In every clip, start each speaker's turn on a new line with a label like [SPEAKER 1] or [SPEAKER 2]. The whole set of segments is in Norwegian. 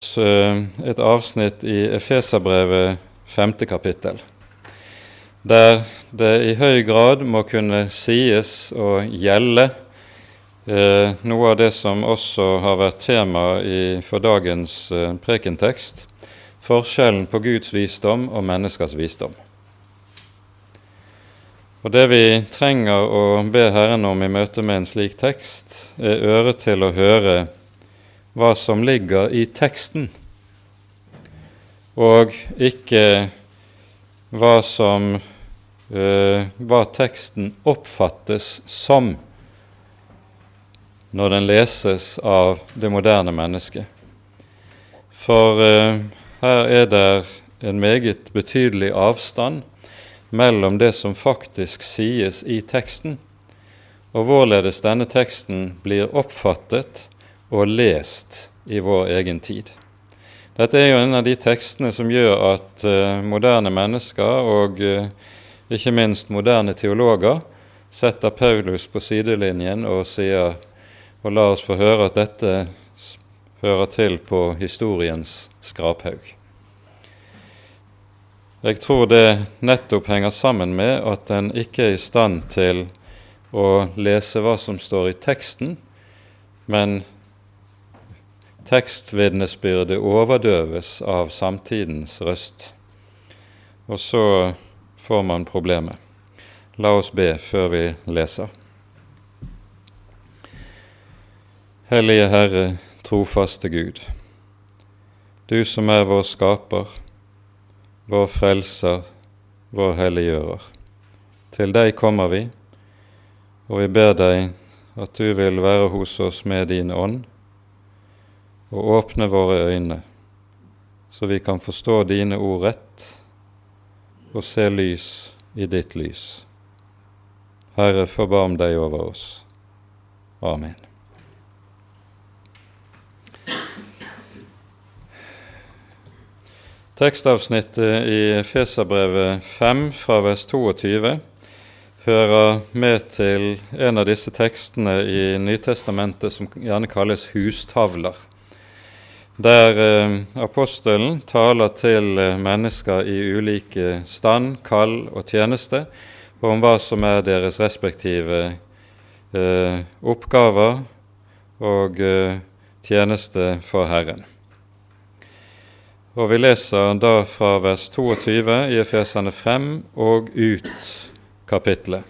[SPEAKER 1] et avsnitt i Efeserbrevet femte kapittel, der det i høy grad må kunne sies å gjelde eh, noe av det som også har vært tema i, for dagens eh, prekentekst, forskjellen på Guds visdom og menneskers visdom. Og Det vi trenger å be Herren om i møte med en slik tekst, er øre til å høre hva som ligger i teksten, og ikke hva som uh, hva teksten oppfattes som når den leses av det moderne mennesket. For uh, her er det en meget betydelig avstand mellom det som faktisk sies i teksten, og hvorledes denne teksten blir oppfattet og lest i vår egen tid. Dette er jo en av de tekstene som gjør at uh, moderne mennesker og uh, ikke minst moderne teologer setter Paulus på sidelinjen og sier og la oss få høre at dette hører til på historiens skraphaug. Jeg tror det nettopp henger sammen med at en ikke er i stand til å lese hva som står i teksten, men tekstvitnesbyrdet overdøves av samtidens røst. Og så får man problemet. La oss be før vi leser. Hellige Herre, trofaste Gud. Du som er vår skaper, vår frelser, vår helliggjører. Til deg kommer vi, og vi ber deg at du vil være hos oss med din ånd og åpne våre øyne, så vi kan forstå dine ord rett og se lys i ditt lys. Herre, forbarm deg over oss. Amen. Tekstavsnittet i Feserbrevet 5 fra vers 22 hører med til en av disse tekstene i Nytestamentet som gjerne kalles hustavler der eh, apostelen taler til eh, mennesker i ulike stand, kall og tjeneste, om hva som er deres respektive eh, oppgaver og tjeneste for Herren. Og Vi leser da fra vers 22 i Efesene 5 og ut kapitlet.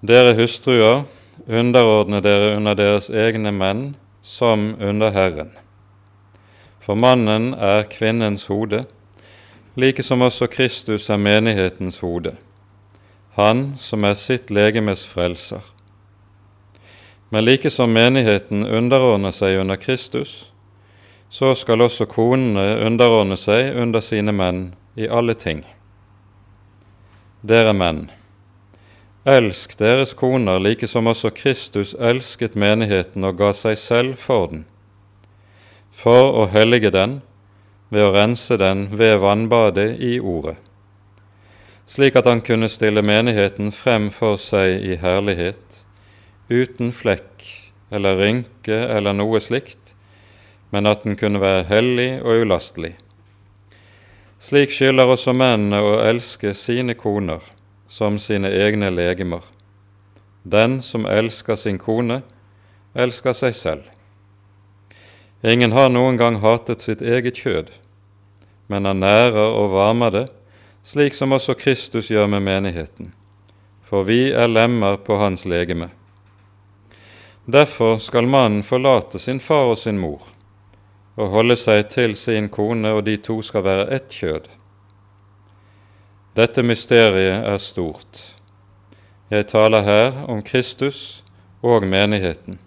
[SPEAKER 1] Dere hustruer, underordne dere under deres egne menn som under Herren. For mannen er kvinnens hode, like som også Kristus er menighetens hode, han som er sitt legemes frelser. Men like som menigheten underordner seg under Kristus, så skal også konene underordne seg under sine menn i alle ting. Dere menn, Elsk deres koner like som også Kristus elsket menigheten og ga seg selv for den, for å hellige den ved å rense den ved vannbadet i Ordet, slik at han kunne stille menigheten frem for seg i herlighet, uten flekk eller rynke eller noe slikt, men at den kunne være hellig og ulastelig. Slik skylder også mennene å elske sine koner som sine egne legemer. Den som elsker sin kone, elsker seg selv. Ingen har noen gang hatet sitt eget kjød, men han nærer og varmer det, slik som også Kristus gjør med menigheten, for vi er lemmer på hans legeme. Derfor skal mannen forlate sin far og sin mor og holde seg til sin kone, og de to skal være ett kjød. Dette mysteriet er stort. Jeg taler her om Kristus og menigheten.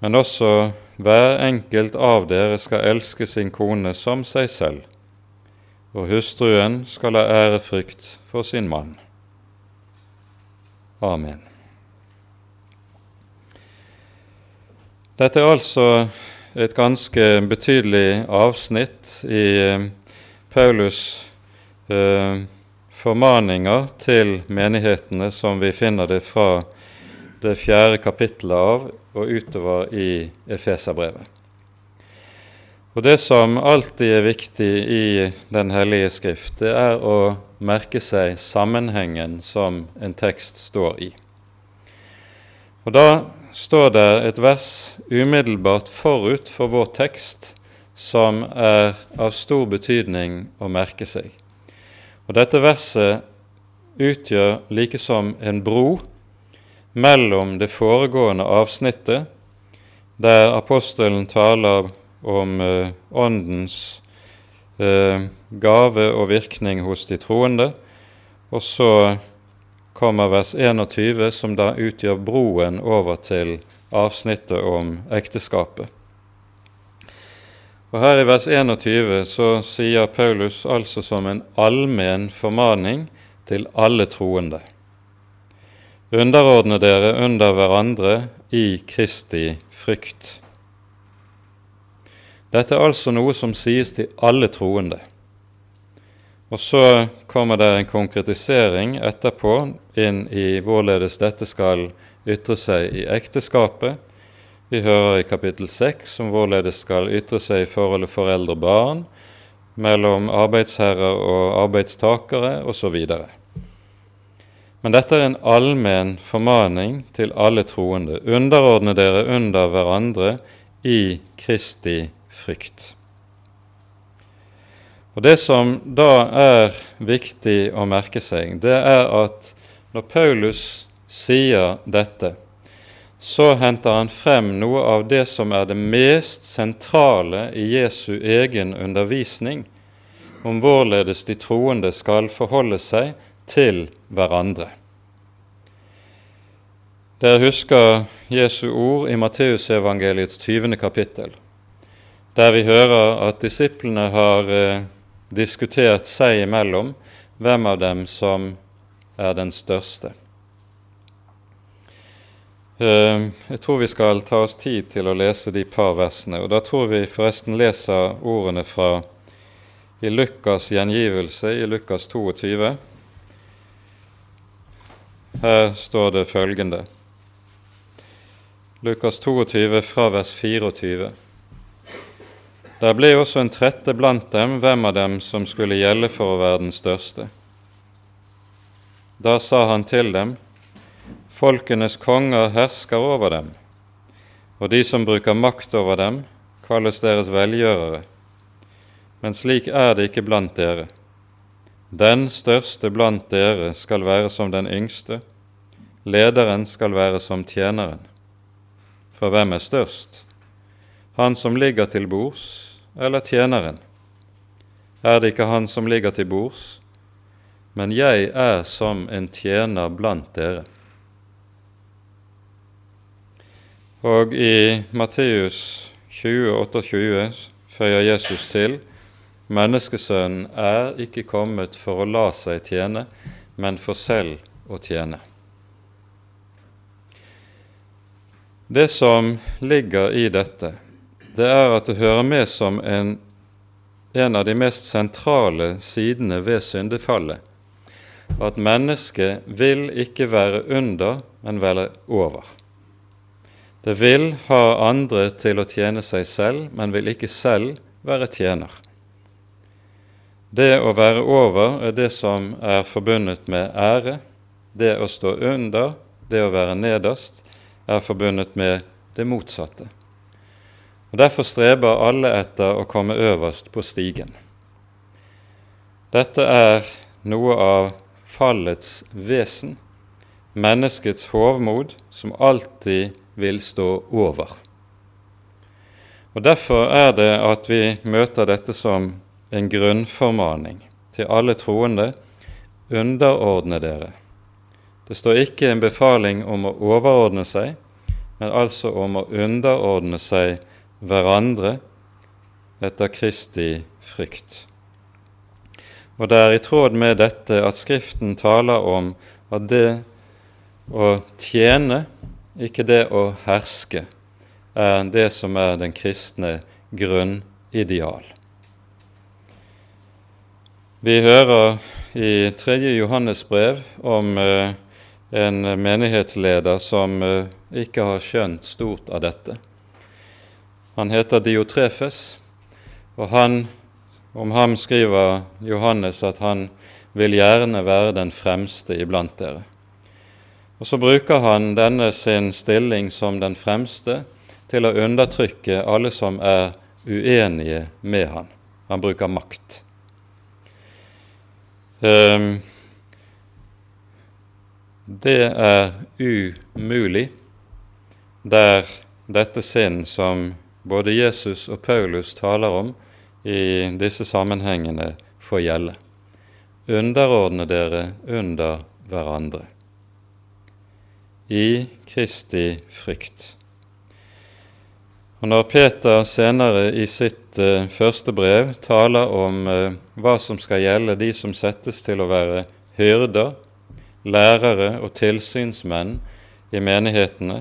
[SPEAKER 1] Men også hver enkelt av dere skal elske sin kone som seg selv, og hustruen skal ha ærefrykt for sin mann. Amen. Dette er altså et ganske betydelig avsnitt i eh, Paulus' eh, formaninger til menighetene som vi finner det fra det fjerde kapittelet av og utover i Efeserbrevet. Og Det som alltid er viktig i Den hellige skrift, det er å merke seg sammenhengen som en tekst står i. Og Da står det et vers umiddelbart forut for vår tekst som er av stor betydning å merke seg. Og Dette verset utgjør likesom en bro mellom det foregående avsnittet, der apostelen taler om eh, Åndens eh, gave og virkning hos de troende, og så kommer vers 21, som da utgjør broen over til avsnittet om ekteskapet. Og Her i vers 21 så sier Paulus altså som en allmenn formaning til alle troende. Underordne dere under hverandre i Kristi frykt. Dette er altså noe som sies til alle troende. Og så kommer det en konkretisering etterpå inn i hvorledes dette skal ytre seg i ekteskapet. Vi hører i kapittel 6 om hvorledes skal ytre seg i forholdet foreldre-barn, mellom arbeidsherrer og arbeidstakere osv. Men dette er en allmenn formaning til alle troende. Underordne dere under hverandre i Kristi frykt. Og Det som da er viktig å merke seg, det er at når Paulus sier dette, så henter han frem noe av det som er det mest sentrale i Jesu egen undervisning om hvorledes de troende skal forholde seg til hverandre. Dere husker Jesu ord i Matteusevangeliets 20. kapittel, der vi hører at disiplene har eh, diskutert seg imellom hvem av dem som er den største. Eh, jeg tror vi skal ta oss tid til å lese de par versene. og Da tror vi forresten leser ordene fra i Lukas' gjengivelse i Lukas 22. Her står det følgende Lukas 22 fra vers 24. Der ble også en trette blant dem hvem av dem som skulle gjelde for å være den største. Da sa han til dem, Folkenes konger hersker over dem, og de som bruker makt over dem, kalles deres velgjørere. Men slik er det ikke blant dere. Den største blant dere skal være som den yngste, lederen skal være som tjeneren. For hvem er størst? Han som ligger til bords, eller tjeneren? Er det ikke han som ligger til bords? Men jeg er som en tjener blant dere. Og i Matteus 20, 28 føyer Jesus til Menneskesønnen er ikke kommet for å la seg tjene, men for selv å tjene. Det som ligger i dette, det er at det hører med som en, en av de mest sentrale sidene ved syndefallet. At mennesket vil ikke være under, men være over. Det vil ha andre til å tjene seg selv, men vil ikke selv være tjener. Det å være over er det som er forbundet med ære. Det å stå under, det å være nederst, er forbundet med det motsatte. Og Derfor streber alle etter å komme øverst på stigen. Dette er noe av fallets vesen, menneskets hovmod, som alltid vil stå over. Og Derfor er det at vi møter dette som en grunnformaning til alle troende underordne dere. Det står ikke en befaling om å overordne seg, men altså om å underordne seg hverandre etter Kristi frykt. Og det er i tråd med dette at Skriften taler om at det å tjene, ikke det å herske, er det som er den kristne grunnideal. Vi hører i 3. Johannes brev om eh, en menighetsleder som eh, ikke har skjønt stort av dette. Han heter Diotrefes, Og han, om ham skriver Johannes at han vil gjerne være den fremste iblant dere. Og så bruker han denne sin stilling som den fremste til å undertrykke alle som er uenige med han. Han bruker makt. Um, det er umulig der dette sinn som både Jesus og Paulus taler om i disse sammenhengene, får gjelde. Underordne dere under hverandre i Kristi frykt. Og Når Peter senere i sitt uh, første brev taler om uh, hva som skal gjelde de som settes til å være hyrder, lærere og tilsynsmenn i menighetene,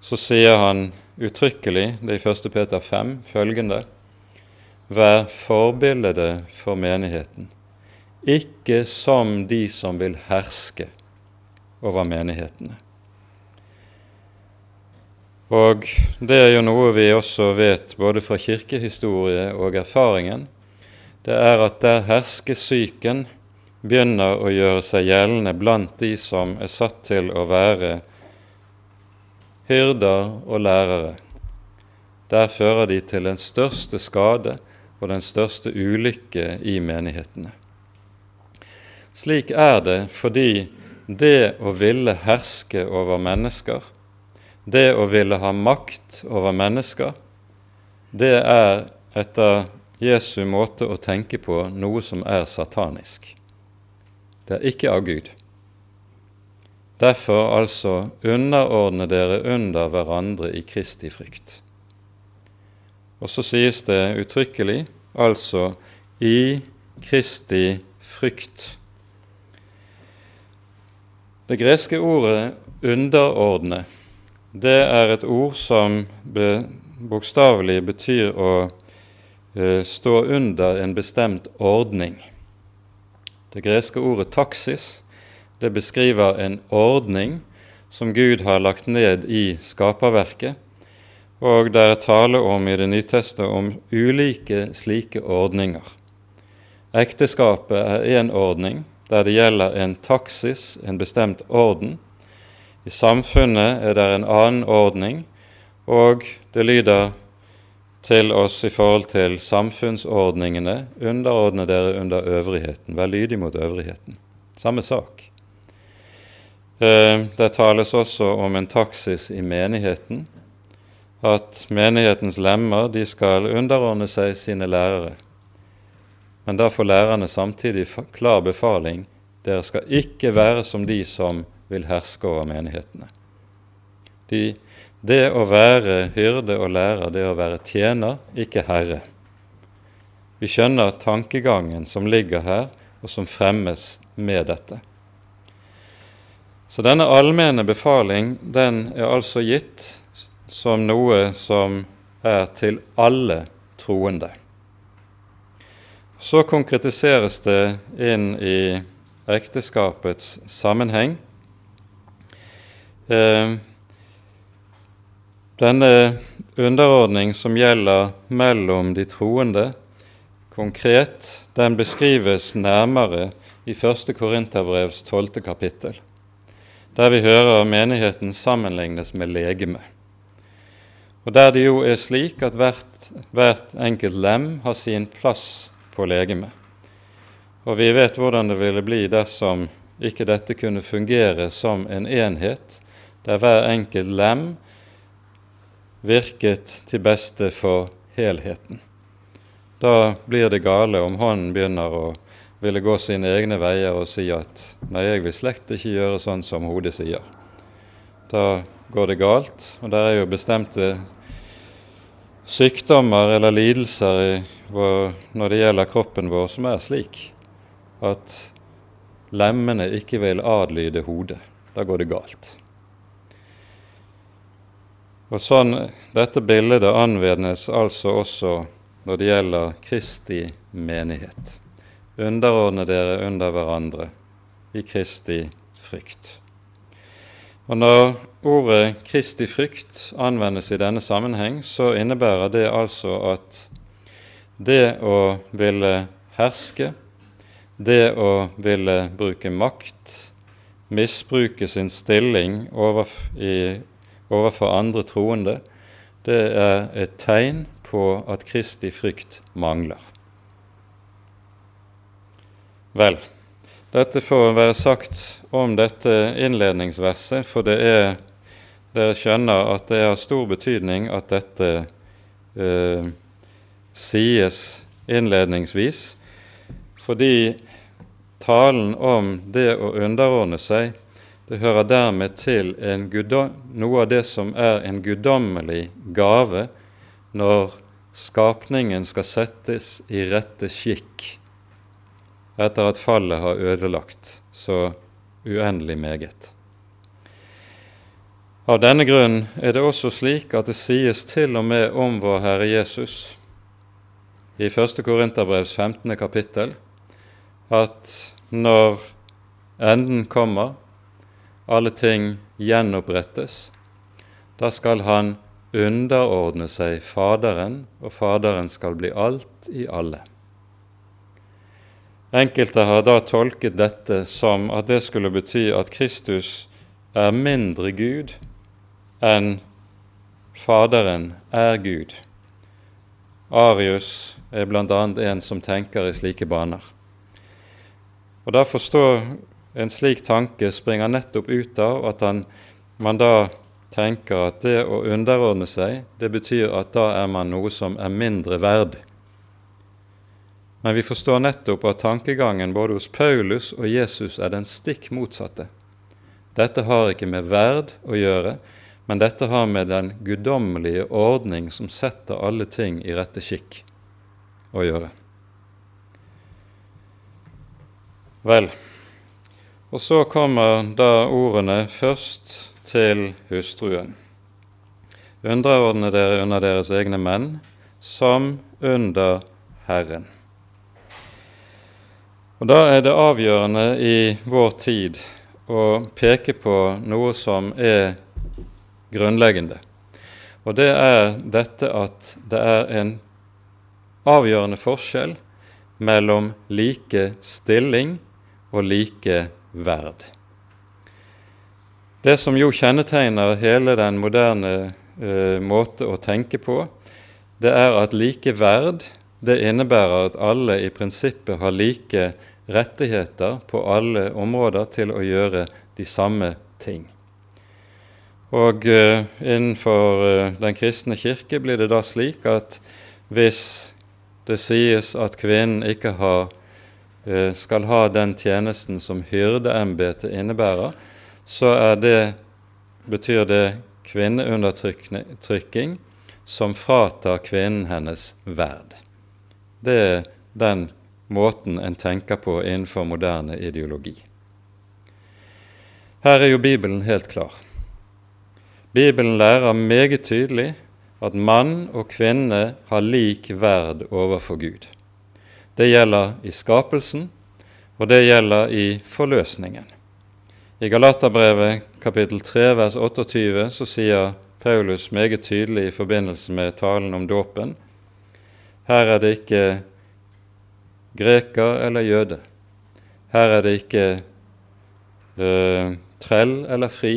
[SPEAKER 1] så sier han uttrykkelig, det er i 1. Peter 5, følgende Vær forbilde for menigheten, ikke som de som vil herske over menighetene. Og det er jo noe vi også vet både fra kirkehistorie og erfaringen. Det er at der herskesyken begynner å gjøre seg gjeldende blant de som er satt til å være hyrder og lærere. Der fører de til den største skade og den største ulykke i menighetene. Slik er det fordi det å ville herske over mennesker, det å ville ha makt over mennesker, det er etter Jesu måte å tenke på noe som er satanisk. Det er ikke av Gud. Derfor altså underordne dere under hverandre i Kristi frykt. Og så sies det uttrykkelig altså i Kristi frykt. Det greske ordet 'underordne' det er et ord som be, bokstavelig betyr å uh, stå under en bestemt ordning. Det greske ordet 'taksis' det beskriver en ordning som Gud har lagt ned i skaperverket, og det er tale om i Det nye testet om ulike slike ordninger. Ekteskapet er én ordning der det gjelder en taksis, en bestemt orden. I samfunnet er det en annen ordning, og det lyder til oss i forhold til samfunnsordningene underordne dere under øvrigheten. Vær lydig mot øvrigheten. Samme sak. Eh, det tales også om en taksis i menigheten, at menighetens lemmer de skal underordne seg sine lærere. Men da får lærerne samtidig klar befaling dere skal ikke være som de som vil herske over menighetene. De, det å være hyrde og lærer, det å være tjener, ikke herre. Vi skjønner tankegangen som ligger her, og som fremmes med dette. Så denne allmenne befaling den er altså gitt som noe som er til alle troende. Så konkretiseres det inn i ekteskapets sammenheng. Eh, denne underordning som gjelder mellom de troende, konkret, den beskrives nærmere i 1. Korinterbrevs 12. kapittel der vi hører menigheten sammenlignes med legeme. Og der det jo er slik at hvert, hvert enkelt lem har sin plass på legemet. Og vi vet hvordan det ville bli dersom ikke dette kunne fungere som en enhet, der hver enkelt lem virket til beste for helheten. Da blir det gale om hånden begynner å ville gå sine egne veier og si at nei, jeg vil slett ikke gjøre sånn som hodet sier. Da går det galt, og der er jo bestemte sykdommer eller lidelser vår, når det gjelder kroppen vår, som er slik at lemmene ikke vil adlyde hodet. Da går det galt. Og sånn, Dette bildet anvendes altså også når det gjelder Kristi menighet underordne dere under hverandre i Kristi frykt. Og Når ordet Kristi frykt anvendes i denne sammenheng, så innebærer det altså at det å ville herske, det å ville bruke makt, misbruke sin stilling overfor, i, overfor andre troende, det er et tegn på at Kristi frykt mangler. Vel, dette får være sagt om dette innledningsverset, for det er dere skjønner at det er av stor betydning at dette eh, sies innledningsvis, fordi talen om det å underordne seg det hører dermed til noe av det som er en guddommelig gave når skapningen skal settes i rette skikk etter at fallet har ødelagt så uendelig meget. Av denne grunn er det også slik at det sies til og med om vår Herre Jesus i 1. Korinterbrevs 15. kapittel at når enden kommer, alle ting gjenopprettes, da skal han underordne seg Faderen, og Faderen skal bli alt i alle. Enkelte har da tolket dette som at det skulle bety at Kristus er mindre Gud enn Faderen er Gud. Arius er bl.a. en som tenker i slike baner. Og Da forstår en slik tanke springer nettopp ut av at han, man da tenker at det å underordne seg, det betyr at da er man noe som er mindre verd. Men vi forstår nettopp at tankegangen både hos Paulus og Jesus er den stikk motsatte. Dette har ikke med verd å gjøre, men dette har med den guddommelige ordning som setter alle ting i rette skikk, å gjøre. Vel, og så kommer da ordene først til hustruen. Underordne dere under deres egne menn, som under Herren. Og Da er det avgjørende i vår tid å peke på noe som er grunnleggende. Og det er dette at det er en avgjørende forskjell mellom like stilling og like verd. Det som jo kjennetegner hele den moderne eh, måte å tenke på, det er at like verd det innebærer at alle i prinsippet har like rettigheter på alle områder til å gjøre de samme ting. Og uh, innenfor uh, Den kristne kirke blir det da slik at hvis det sies at kvinnen ikke har Eh, skal ha den tjenesten som hyrdeembetet innebærer, så det, betyr det kvinneundertrykking som fratar kvinnen hennes verd. Det er den måten en tenker på innenfor moderne ideologi. Her er jo Bibelen helt klar. Bibelen lærer meget tydelig at mann og kvinne har lik verd overfor Gud. Det gjelder i skapelsen, og det gjelder i forløsningen. I Galaterbrevet kapittel 3 vers 28 så sier Paulus meget tydelig i forbindelse med talen om dåpen her er det ikke greker eller jøde. Her er det ikke uh, trell eller fri.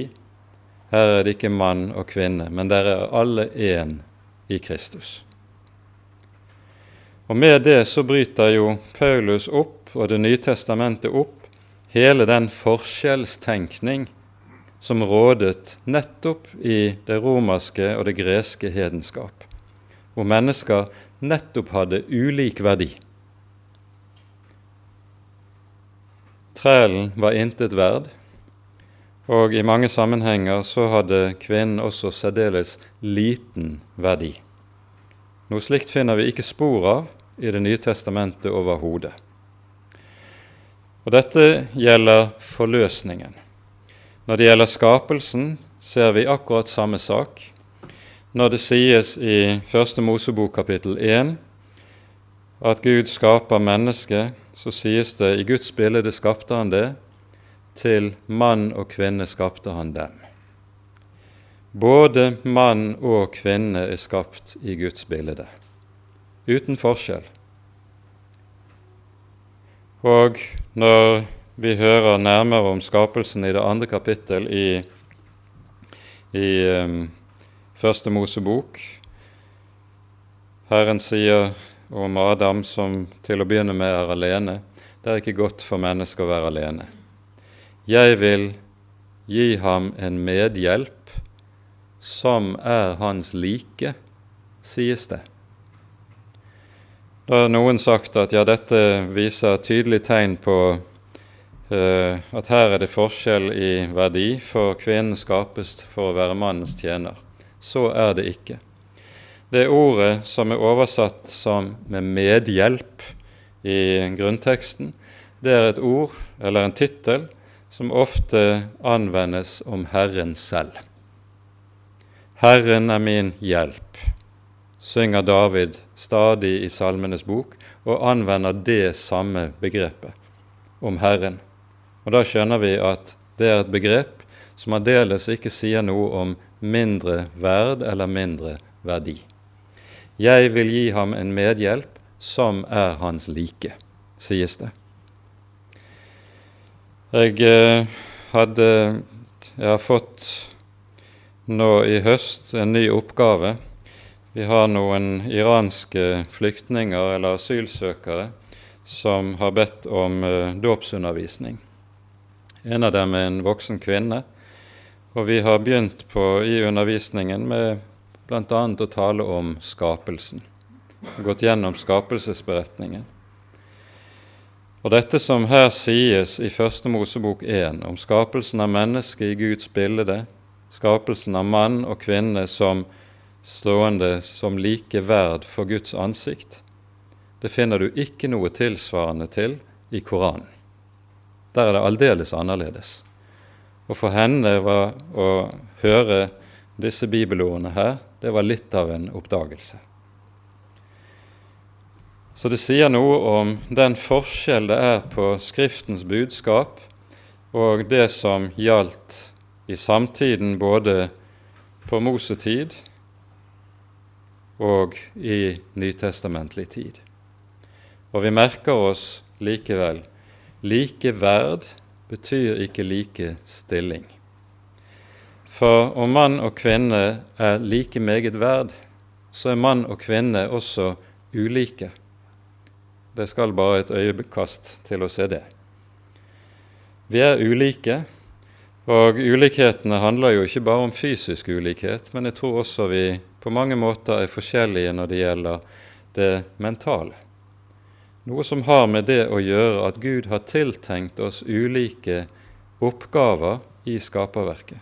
[SPEAKER 1] Her er det ikke mann og kvinne, men dere er alle én i Kristus. Og Med det så bryter jo Paulus opp, og Det nye testamentet opp, hele den forskjellstenkning som rådet nettopp i det romerske og det greske hedenskap, hvor mennesker nettopp hadde ulik verdi. Trælen var intet verd, og i mange sammenhenger så hadde kvinnen også særdeles liten verdi. Noe slikt finner vi ikke spor av i Det nye testamentet overhodet. Og Dette gjelder forløsningen. Når det gjelder skapelsen, ser vi akkurat samme sak. Når det sies i Første Mosebok kapittel 1 at Gud skaper mennesket, så sies det i Guds bilde skapte han det, til mann og kvinne skapte han dem. Både mann og kvinne er skapt i Guds bilde. uten forskjell. Og når vi hører nærmere om skapelsen i det andre kapittel i, i um, Første Mosebok Herren sier om Adam som til å begynne med er alene. Det er ikke godt for mennesket å være alene. Jeg vil gi ham en medhjelp som er hans like, sies det. Da har noen sagt at ja, dette viser tydelig tegn på uh, at her er det forskjell i verdi, for kvinnen skapes for å være mannens tjener. Så er det ikke. Det ordet som er oversatt som med medhjelp i grunnteksten, det er et ord eller en tittel som ofte anvendes om Herren selv. Herren er min hjelp synger David stadig i Salmenes bok og anvender det samme begrepet om Herren. Og Da skjønner vi at det er et begrep som aldeles ikke sier noe om mindre verd eller mindre verdi. Jeg vil gi ham en medhjelp som er hans like, sies det. Jeg eh, hadde Jeg har fått nå i høst en ny oppgave vi har noen iranske flyktninger eller asylsøkere som har bedt om uh, dåpsundervisning. En av dem er en voksen kvinne, og vi har begynt på, i undervisningen med bl.a. å tale om skapelsen. Gått gjennom skapelsesberetningen. Og dette som her sies i Første Mosebok 1 om skapelsen av mennesket i Guds bilde, skapelsen av mann og kvinne som stående som like verd for Guds ansikt, det finner du ikke noe tilsvarende til i Koranen. Der er det aldeles annerledes. Og for henne var å høre disse bibelordene her, det var litt av en oppdagelse. Så det sier noe om den forskjell det er på Skriftens budskap og det som gjaldt i samtiden både på Mosetid og i nytestamentlig tid. Og vi merker oss likevel like verd betyr ikke like stilling. For om mann og kvinne er like meget verd, så er mann og kvinne også ulike. Det skal bare et øyekast til å se det. Vi er ulike, og ulikhetene handler jo ikke bare om fysisk ulikhet, men jeg tror også vi på mange måter er forskjellige når det gjelder det mentale. Noe som har med det å gjøre at Gud har tiltenkt oss ulike oppgaver i skaperverket.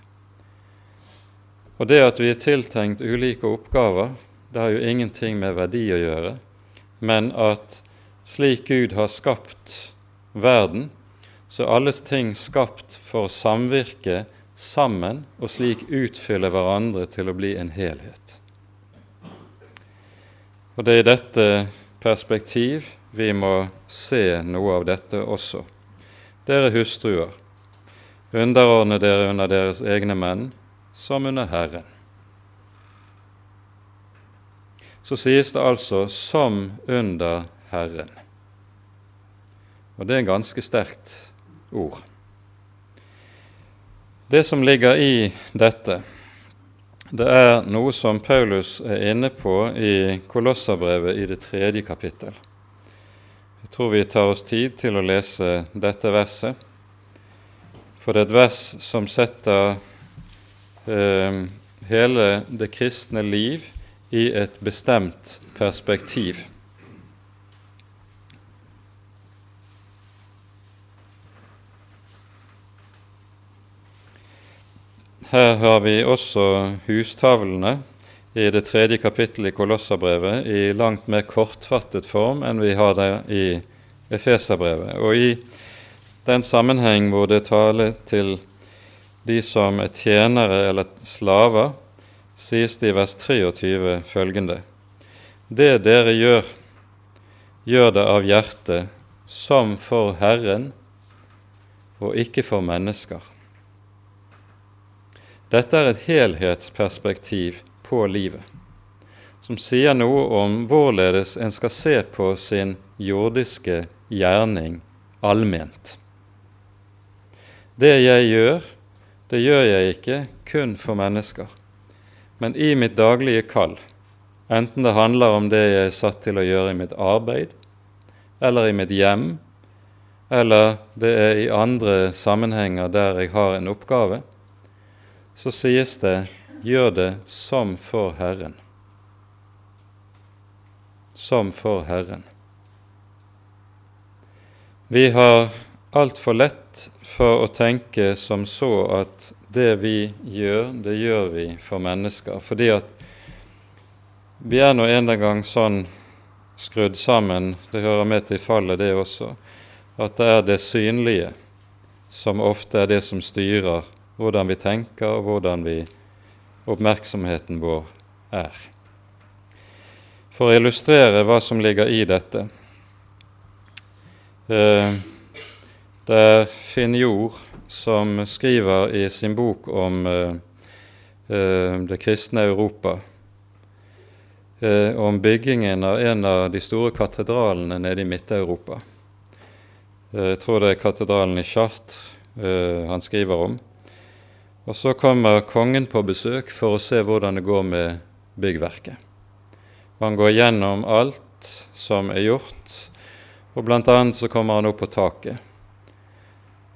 [SPEAKER 1] Og det at vi er tiltenkt ulike oppgaver, det har jo ingenting med verdi å gjøre, men at slik Gud har skapt verden, så er alle ting skapt for å samvirke sammen og slik utfylle hverandre til å bli en helhet. Og det er i dette perspektiv vi må se noe av dette også. Dere hustruer, underordne dere under deres egne menn, som under Herren. Så sies det altså 'som under Herren'. Og det er en ganske sterkt ord. Det som ligger i dette, det er noe som Paulus er inne på i Kolosserbrevet i det tredje kapittel. Jeg tror vi tar oss tid til å lese dette verset, for det er et vers som setter eh, hele det kristne liv i et bestemt perspektiv. Her har vi også hustavlene i det tredje kapittelet i Kolosserbrevet i langt mer kortfattet form enn vi har det i Efeserbrevet. Og i den sammenheng hvor det taler til de som er tjenere eller slaver, sies det i vers 23 følgende.: Det dere gjør, gjør det av hjertet, som for Herren og ikke for mennesker dette er et helhetsperspektiv på livet, som sier noe om hvorledes en skal se på sin jordiske gjerning allment. Det jeg gjør, det gjør jeg ikke kun for mennesker, men i mitt daglige kall, enten det handler om det jeg er satt til å gjøre i mitt arbeid, eller i mitt hjem, eller det er i andre sammenhenger der jeg har en oppgave, så sies det 'gjør det som for Herren'. Som for Herren. Vi har altfor lett for å tenke som så at det vi gjør, det gjør vi for mennesker. Fordi at vi er nå en gang sånn skrudd sammen, det hører med til fallet, det også, at det er det synlige som ofte er det som styrer hvordan vi tenker, og hvordan vi, oppmerksomheten vår er. For å illustrere hva som ligger i dette eh, Det er Finn Jord som skriver i sin bok om eh, eh, det kristne Europa om byggingen av en av de store katedralene nede i Midt-Europa. Jeg tror det er katedralen i Chartres han skriver om. Og så kommer kongen på besøk for å se hvordan det går med byggverket. Han går gjennom alt som er gjort, og bl.a. så kommer han opp på taket.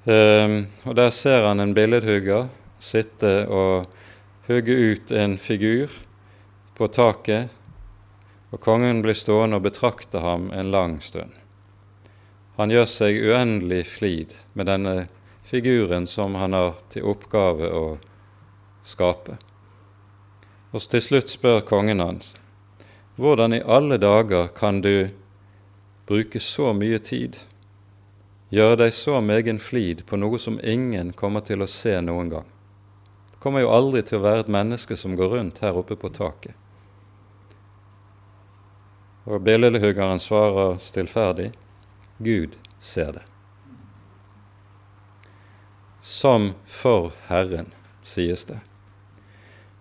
[SPEAKER 1] Um, og Der ser han en billedhugger sitte og hugge ut en figur på taket, og kongen blir stående og betrakte ham en lang stund. Han gjør seg uendelig flid med denne figuren som han har til oppgave å skape. Og til slutt spør kongen hans hvordan i alle dager kan du bruke så mye tid, gjøre deg så megen flid på noe som ingen kommer til å se noen gang? Det kommer jo aldri til å være et menneske som går rundt her oppe på taket. Og billedhuggeren svarer stillferdig Gud ser det som for Herren, sies det.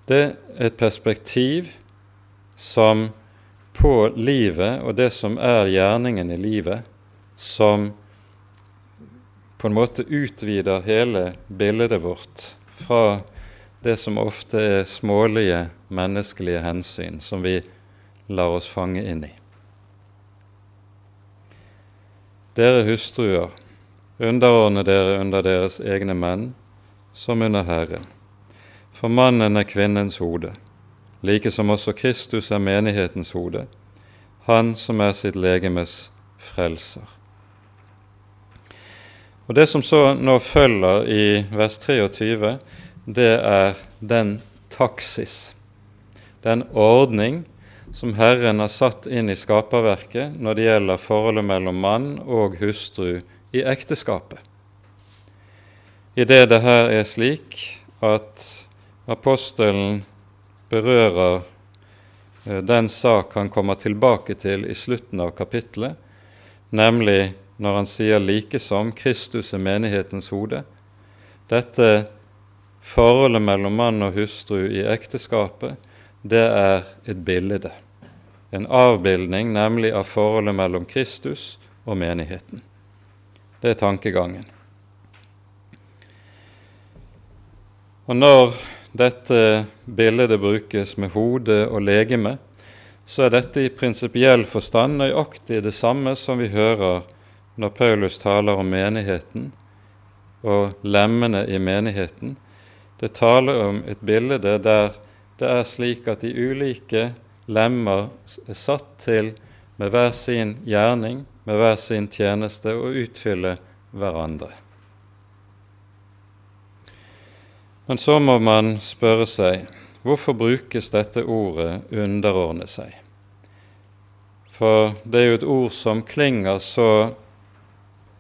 [SPEAKER 1] Det er et perspektiv som på livet og det som er gjerningen i livet, som på en måte utvider hele bildet vårt fra det som ofte er smålige menneskelige hensyn som vi lar oss fange inn i. Dere hustruer, Underordne dere under deres egne menn, som under Herren. For mannen er kvinnens hode, like som også Kristus er menighetens hode, han som er sitt legemes frelser. Og Det som så nå følger i vers 23, det er den taksis, den ordning som Herren har satt inn i skaperverket når det gjelder forholdet mellom mann og hustru i ekteskapet. I det det her er slik at apostelen berører eh, den sak han kommer tilbake til i slutten av kapittelet, nemlig når han sier like som Kristus er menighetens hode. Dette forholdet mellom mann og hustru i ekteskapet, det er et bilde. En avbildning nemlig av forholdet mellom Kristus og menigheten. Det er tankegangen. Og når dette bildet brukes med hode og legeme, så er dette i prinsipiell forstand nøyaktig det samme som vi hører når Paulus taler om menigheten og lemmene i menigheten. Det taler om et bilde der det er slik at de ulike lemmer er satt til med hver sin gjerning med hver sin tjeneste og utfylle hverandre. Men så må man spørre seg hvorfor brukes dette ordet 'underordne seg'? For det er jo et ord som klinger så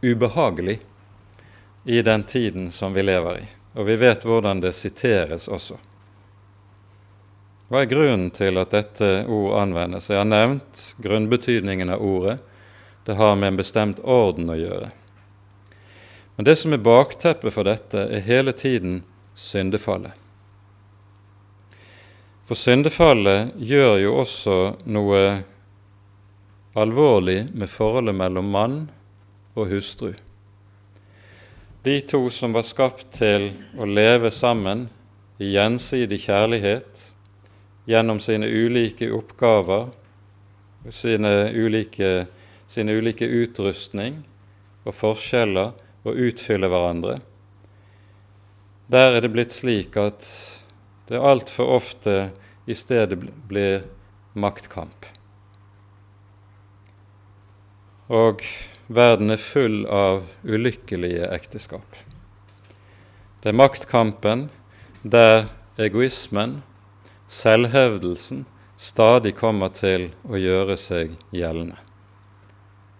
[SPEAKER 1] ubehagelig i den tiden som vi lever i, og vi vet hvordan det siteres også. Hva er grunnen til at dette ord anvendes? Jeg har nevnt grunnbetydningen av ordet, det har med en bestemt orden å gjøre. Men det som er bakteppet for dette, er hele tiden syndefallet. For syndefallet gjør jo også noe alvorlig med forholdet mellom mann og hustru. De to som var skapt til å leve sammen i gjensidig kjærlighet gjennom sine ulike oppgaver, sine ulike, sine ulike utrustning og forskjeller, og utfylle hverandre. Der er det blitt slik at det altfor ofte i stedet blir maktkamp. Og verden er full av ulykkelige ekteskap. Det er maktkampen der egoismen, selvhevdelsen, stadig kommer til å gjøre seg gjeldende.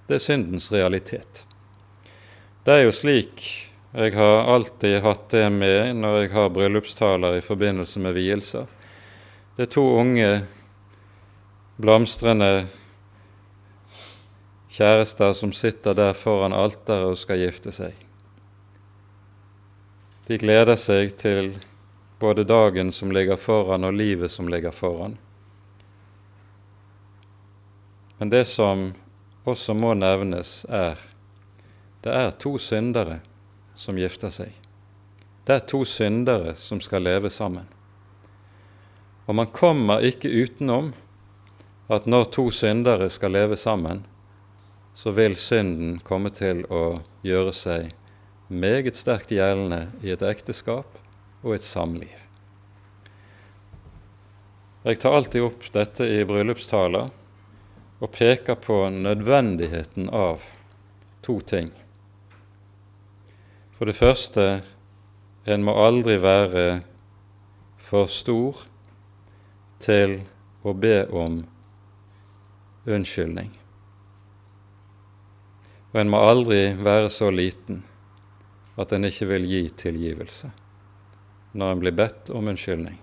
[SPEAKER 1] Det er syndens realitet. Det er jo slik jeg har alltid hatt det med når jeg har bryllupstaler i forbindelse med vielser. Det er to unge, blomstrende kjærester som sitter der foran alteret og skal gifte seg. De gleder seg til både dagen som ligger foran, og livet som ligger foran. Men det som også må nevnes, er det er to syndere som gifter seg. Det er to syndere som skal leve sammen. Og man kommer ikke utenom at når to syndere skal leve sammen, så vil synden komme til å gjøre seg meget sterkt gjeldende i et ekteskap og et samliv. Jeg tar alltid opp dette i bryllupstaler og peker på nødvendigheten av to ting. For det første, en må aldri være for stor til å be om unnskyldning. Og en må aldri være så liten at en ikke vil gi tilgivelse når en blir bedt om unnskyldning.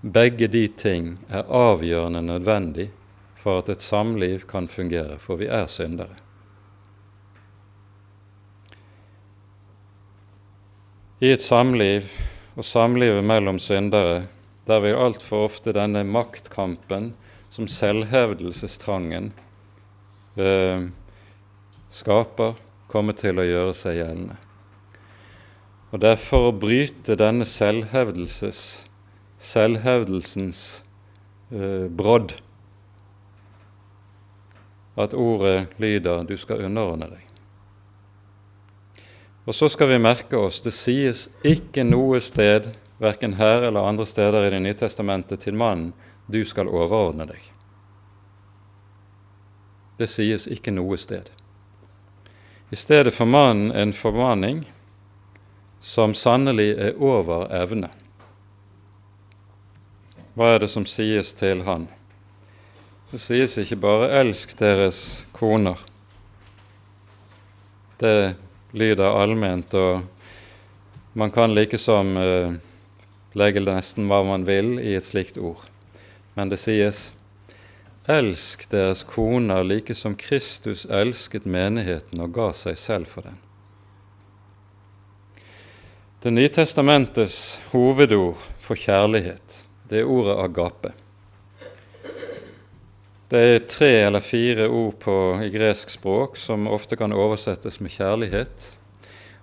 [SPEAKER 1] Begge de ting er avgjørende nødvendig for at et samliv kan fungere, for vi er syndere. I et samliv og samlivet mellom syndere, der vil altfor ofte denne maktkampen som selvhevdelsestrangen eh, skaper, komme til å gjøre seg gjeldende. Og det er for å bryte denne selvhevdelses, selvhevdelsens eh, brodd at ordet lyder 'du skal underordne deg'. Og så skal vi merke oss det sies ikke noe sted, verken her eller andre steder i Det nye testamentet, til mannen du skal overordne deg. Det sies ikke noe sted. I stedet for mannen en formaning som sannelig er over evne. Hva er det som sies til han? Det sies ikke bare 'elsk deres koner'. Det lyder allment, og man kan likesom uh, legge nesten hva man vil i et slikt ord. Men det sies Elsk deres koner like som Kristus elsket menigheten og ga seg selv for den. Det nye testamentets hovedord for kjærlighet, det er ordet agape. Det er tre eller fire ord på, i gresk språk som ofte kan oversettes med kjærlighet.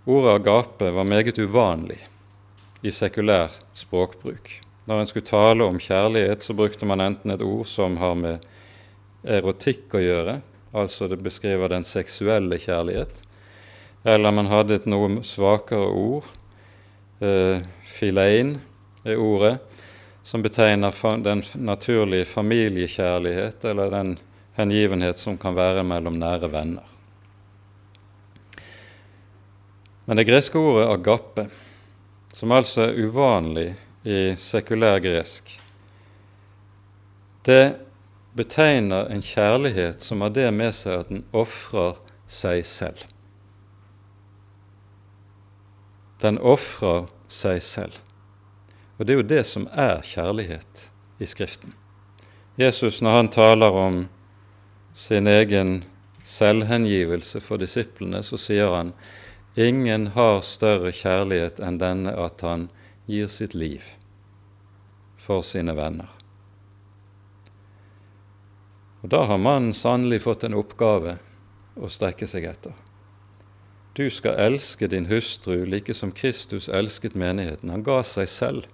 [SPEAKER 1] Ordet agape var meget uvanlig i sekulær språkbruk. Når en skulle tale om kjærlighet, så brukte man enten et ord som har med erotikk å gjøre, altså det beskriver den seksuelle kjærlighet, eller man hadde et noe svakere ord, eh, filein er ordet, som betegner den naturlige familiekjærlighet eller den hengivenhet som kan være mellom nære venner. Men det greske ordet agape, som altså er uvanlig i sekulær gresk, det betegner en kjærlighet som har det med seg at den ofrer seg selv. Den ofrer seg selv. Og det er jo det som er kjærlighet i Skriften. Jesus, når han taler om sin egen selvhengivelse for disiplene, så sier han ingen har større kjærlighet enn denne at han gir sitt liv for sine venner. Og Da har mannen sannelig fått en oppgave å strekke seg etter. Du skal elske din hustru like som Kristus elsket menigheten. Han ga seg selv.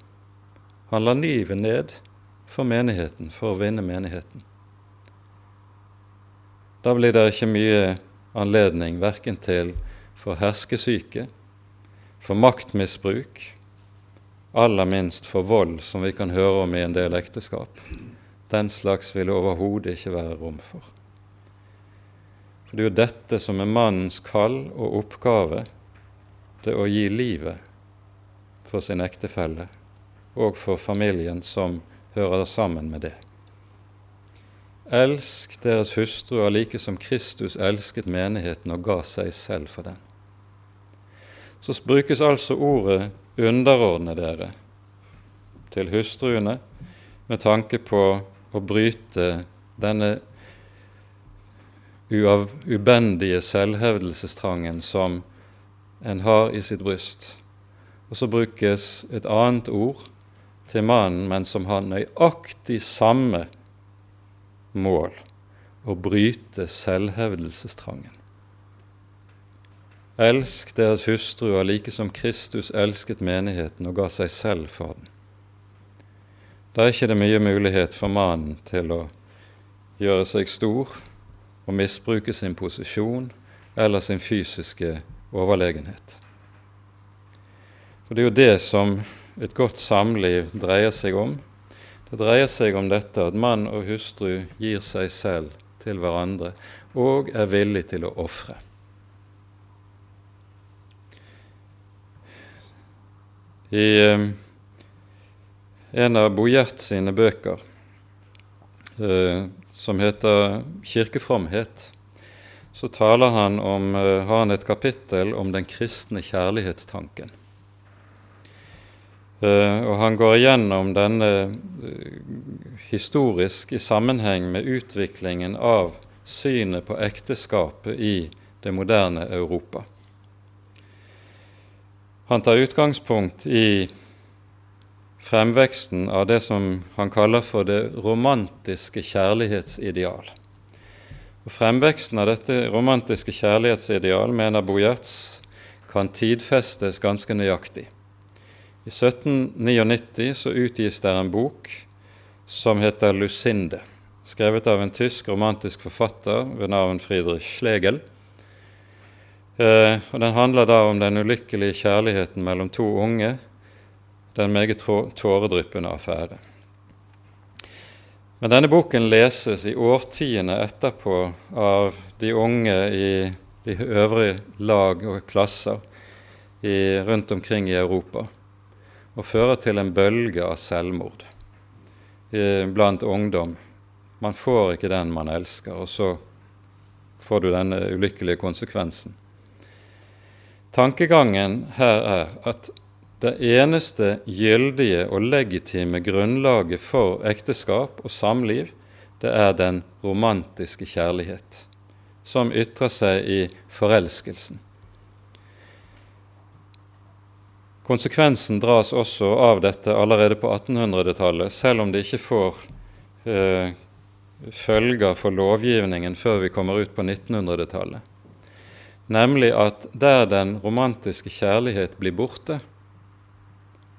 [SPEAKER 1] Han la livet ned for menigheten, for å vinne menigheten. Da blir det ikke mye anledning verken til for herskesyke, for maktmisbruk, aller minst for vold, som vi kan høre om i en del ekteskap. Den slags vil det overhodet ikke være rom for. For det er jo dette som er mannens kall og oppgave, det å gi livet for sin ektefelle og for familien som hører sammen med det. Elsk deres hustruer like som Kristus elsket menigheten og ga seg selv for den. Så brukes altså ordet 'underordne dere' til hustruene med tanke på å bryte denne ubendige selvhevdelsestrangen som en har i sitt bryst. Og så brukes et annet ord til mannen, men som har nøyaktig samme mål å bryte selvhevdelsestrangen. Elsk deres hustruer like som Kristus elsket menigheten og ga seg selv for den. Da er ikke det mye mulighet for mannen til å gjøre seg stor og misbruke sin posisjon eller sin fysiske overlegenhet. For det er jo det som et godt samliv dreier seg om. Det dreier seg om dette at mann og hustru gir seg selv til hverandre og er villig til å ofre. I eh, en av Bojert sine bøker, eh, som heter 'Kirkefromhet', så taler han om, eh, har han et kapittel om den kristne kjærlighetstanken. Uh, og han går igjennom denne uh, historisk i sammenheng med utviklingen av synet på ekteskapet i det moderne Europa. Han tar utgangspunkt i fremveksten av det som han kaller for det romantiske kjærlighetsideal. Og Fremveksten av dette romantiske kjærlighetsideal, mener Bojerts, kan tidfestes ganske nøyaktig. I 1799 så utgis der en bok som heter 'Lucinde', skrevet av en tysk romantisk forfatter ved navn Friedrich Schlegel. Eh, og Den handler da om den ulykkelige kjærligheten mellom to unge, den meget tåredryppende affære. Men denne boken leses i årtiene etterpå av de unge i de øvrige lag og klasser i, rundt omkring i Europa og fører til en bølge av selvmord blant ungdom. Man får ikke den man elsker, og så får du denne ulykkelige konsekvensen. Tankegangen her er at det eneste gyldige og legitime grunnlaget for ekteskap og samliv, det er den romantiske kjærlighet, som ytrer seg i forelskelsen. Konsekvensen dras også av dette allerede på 1800-tallet, selv om det ikke får eh, følger for lovgivningen før vi kommer ut på 1900-tallet. Nemlig at der den romantiske kjærlighet blir borte,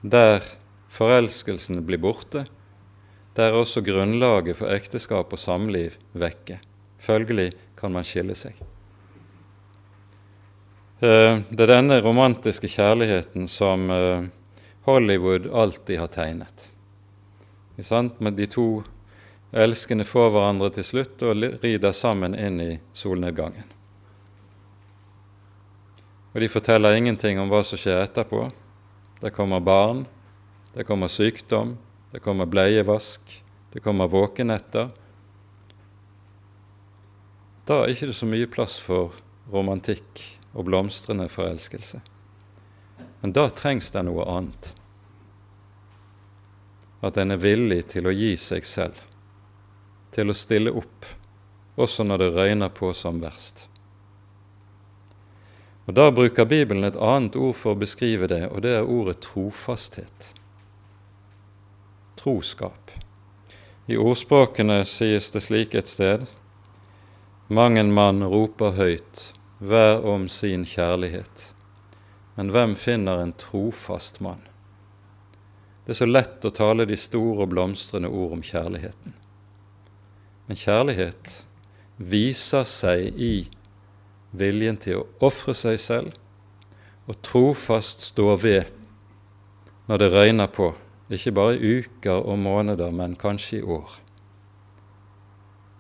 [SPEAKER 1] der forelskelsen blir borte, der er også grunnlaget for ekteskap og samliv vekke. Følgelig kan man skille seg. Eh, det er denne romantiske kjærligheten som eh, Hollywood alltid har tegnet. Med de to elskende får hverandre til slutt og rider sammen inn i solnedgangen. Og De forteller ingenting om hva som skjer etterpå. Det kommer barn, det kommer sykdom, det kommer bleievask, det kommer våkenetter. Da er det ikke så mye plass for romantikk og blomstrende forelskelse. Men da trengs det noe annet. At en er villig til å gi seg selv, til å stille opp, også når det røyner på som verst. Og Da bruker Bibelen et annet ord for å beskrive det, og det er ordet trofasthet. troskap. I ordspråkene sies det slik et sted Mang en mann roper høyt, hver om sin kjærlighet. Men hvem finner en trofast mann? Det er så lett å tale de store og blomstrende ord om kjærligheten. Men kjærlighet viser seg i viljen til å ofre seg selv og trofast stå ved når det røyner på, ikke bare i uker og måneder, men kanskje i år.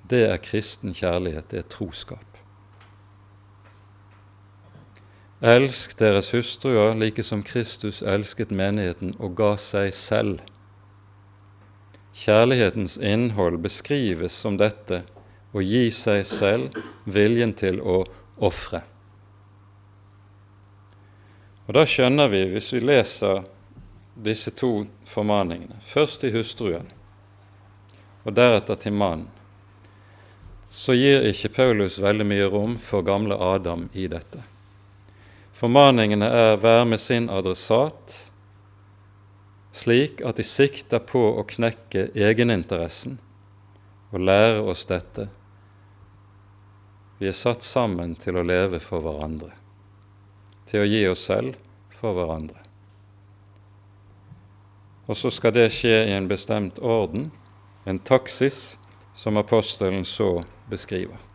[SPEAKER 1] Det er kristen kjærlighet, det er troskap. Elsk deres hustruer like som Kristus elsket menigheten og ga seg selv. Kjærlighetens innhold beskrives som dette å gi seg selv, viljen til å ofre. Og Da skjønner vi, hvis vi leser disse to formaningene, først til hustruen og deretter til mannen, så gir ikke Paulus veldig mye rom for gamle Adam i dette. Formaningene er vær med sin adressat, slik at de sikter på å knekke egeninteressen og lære oss dette. Vi er satt sammen til å leve for hverandre, til å gi oss selv for hverandre. Og så skal det skje i en bestemt orden, en taksis, som apostelen så beskriver.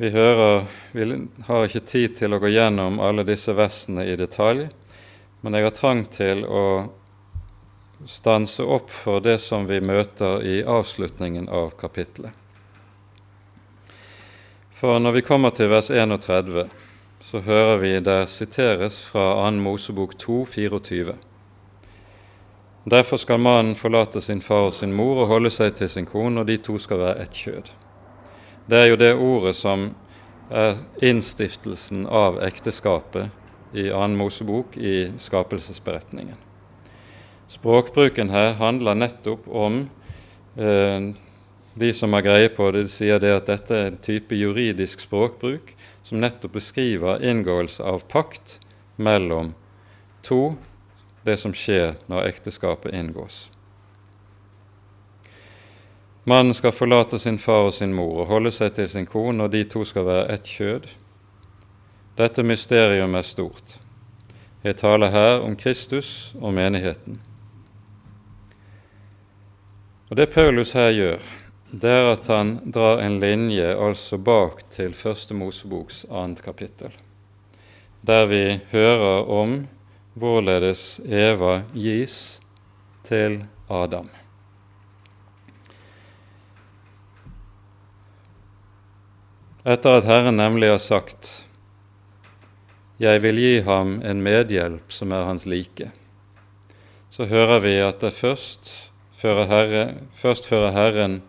[SPEAKER 1] Vi hører, vi har ikke tid til å gå gjennom alle disse versene i detalj, men jeg har trang til å stanse opp for det som vi møter i avslutningen av kapittelet. For når vi kommer til vers 31, så hører vi der siteres fra 2. Mosebok 2, 24. Derfor skal mannen forlate sin far og sin mor og holde seg til sin kone, og de to skal være ett kjød. Det er jo det ordet som er innstiftelsen av ekteskapet i annen Mosebok i skapelsesberetningen. Språkbruken her handler nettopp om eh, de som har greie på det, de sier det at dette er en type juridisk språkbruk som nettopp beskriver inngåelse av pakt mellom to det som skjer når ekteskapet inngås. Mannen skal forlate sin far og sin mor og holde seg til sin kone, og de to skal være ett kjød. Dette mysterium er stort. Jeg taler her om Kristus og menigheten. Og Det Paulus her gjør, det er at han drar en linje altså bak til Første Moseboks annet kapittel, der vi hører om hvorledes Eva gis til Adam. Etter at Herren nemlig har sagt 'Jeg vil gi ham en medhjelp som er hans like', så hører vi at det først fører, Herre, først fører Herren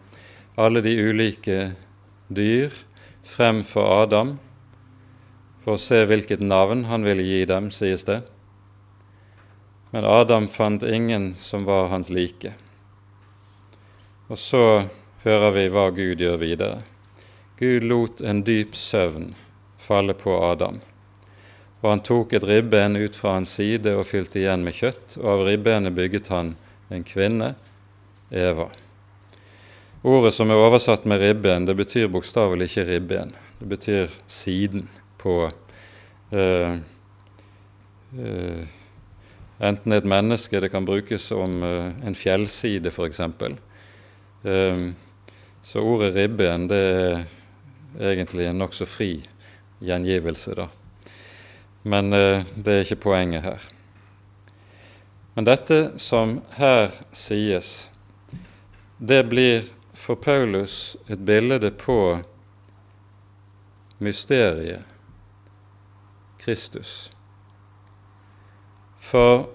[SPEAKER 1] alle de ulike dyr frem for Adam for å se hvilket navn han ville gi dem, sies det. Men Adam fant ingen som var hans like. Og så hører vi hva Gud gjør videre. Gud lot en dyp søvn falle på Adam. Og han tok et ribben ut fra hans side og fylte igjen med kjøtt, og av ribbenet bygget han en kvinne, Eva. Ordet som er oversatt med ribben, det betyr bokstavelig ikke ribben. Det betyr siden på eh, eh, enten et menneske, det kan brukes om eh, en fjellside f.eks. Ehm, så ordet ribben det er egentlig en nokså fri gjengivelse, da. Men eh, det er ikke poenget her. Men dette som her sies, det blir for Paulus et bilde på mysteriet Kristus. For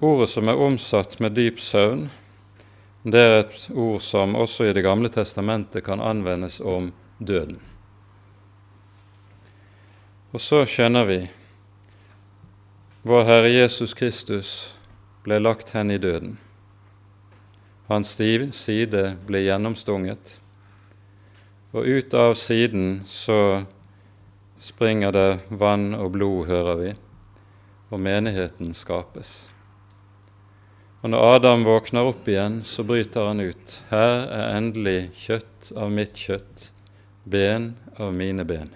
[SPEAKER 1] ordet som er omsatt med dyp søvn, det er et ord som også i Det gamle testamentet kan anvendes om døden. Og så skjønner vi vår Herre Jesus Kristus ble lagt hen i døden. Hans side ble gjennomstunget, og ut av siden så springer det vann og blod, hører vi og menigheten skapes. Og når Adam våkner opp igjen, så bryter han ut. Her er endelig kjøtt av mitt kjøtt, ben av mine ben.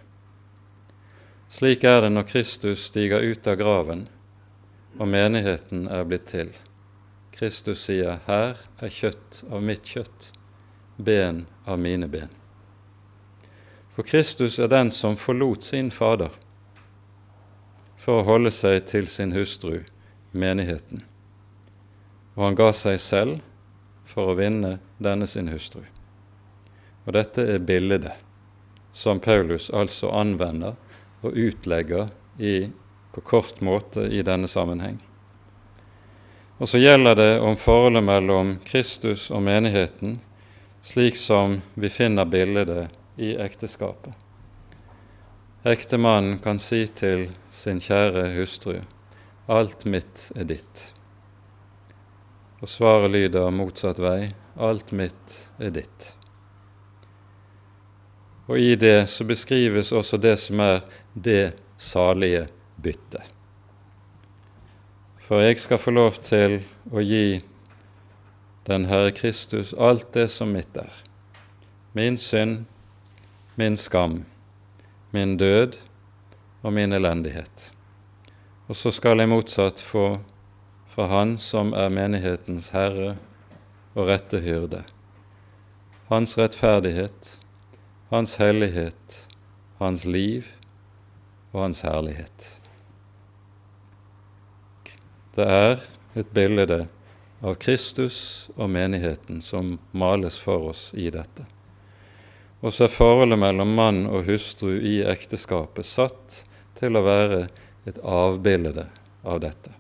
[SPEAKER 1] Slik er det når Kristus stiger ut av graven og menigheten er blitt til. Kristus sier, 'Her er kjøtt av mitt kjøtt, ben av mine ben'. For Kristus er den som forlot sin Fader for å holde seg til sin hustru, menigheten. Og han ga seg selv for å vinne denne sin hustru. Og dette er bildet som Paulus altså anvender og utlegger i, på kort måte i denne sammenheng. Og så gjelder det om forholdet mellom Kristus og menigheten, slik som vi finner bildet i ekteskapet. Ektemannen kan si til sin kjære hustru alt mitt er ditt. Og svaret lyder motsatt vei alt mitt er ditt. Og i det så beskrives også det som er det salige byttet. For jeg skal få lov til å gi den Herre Kristus alt det som mitt er. Min synd, min skam, min død og min elendighet. Og så skal jeg motsatt få fra Han som er menighetens herre og rette hyrde, Hans rettferdighet, hans hellighet, hans liv og hans herlighet. Det er et bilde av Kristus og menigheten som males for oss i dette. Og så er forholdet mellom mann og hustru i ekteskapet satt til å være et avbilde av dette.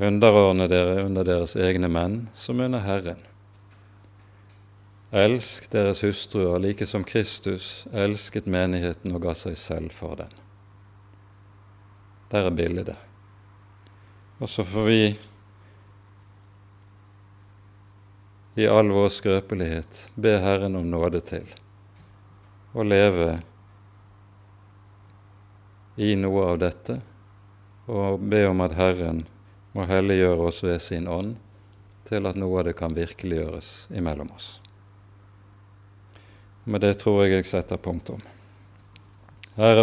[SPEAKER 1] Underordne dere under deres egne menn som under Herren. Elsk deres hustruer like som Kristus elsket menigheten og ga seg selv for den. Der er bildet. Og så får vi i all vår skrøpelighet be Herren om nåde til å leve i noe av dette, og be om at Herren må helliggjøre oss ved sin ånd til at noe av det kan virkeliggjøres imellom oss. Med det tror jeg jeg setter punktum. Ære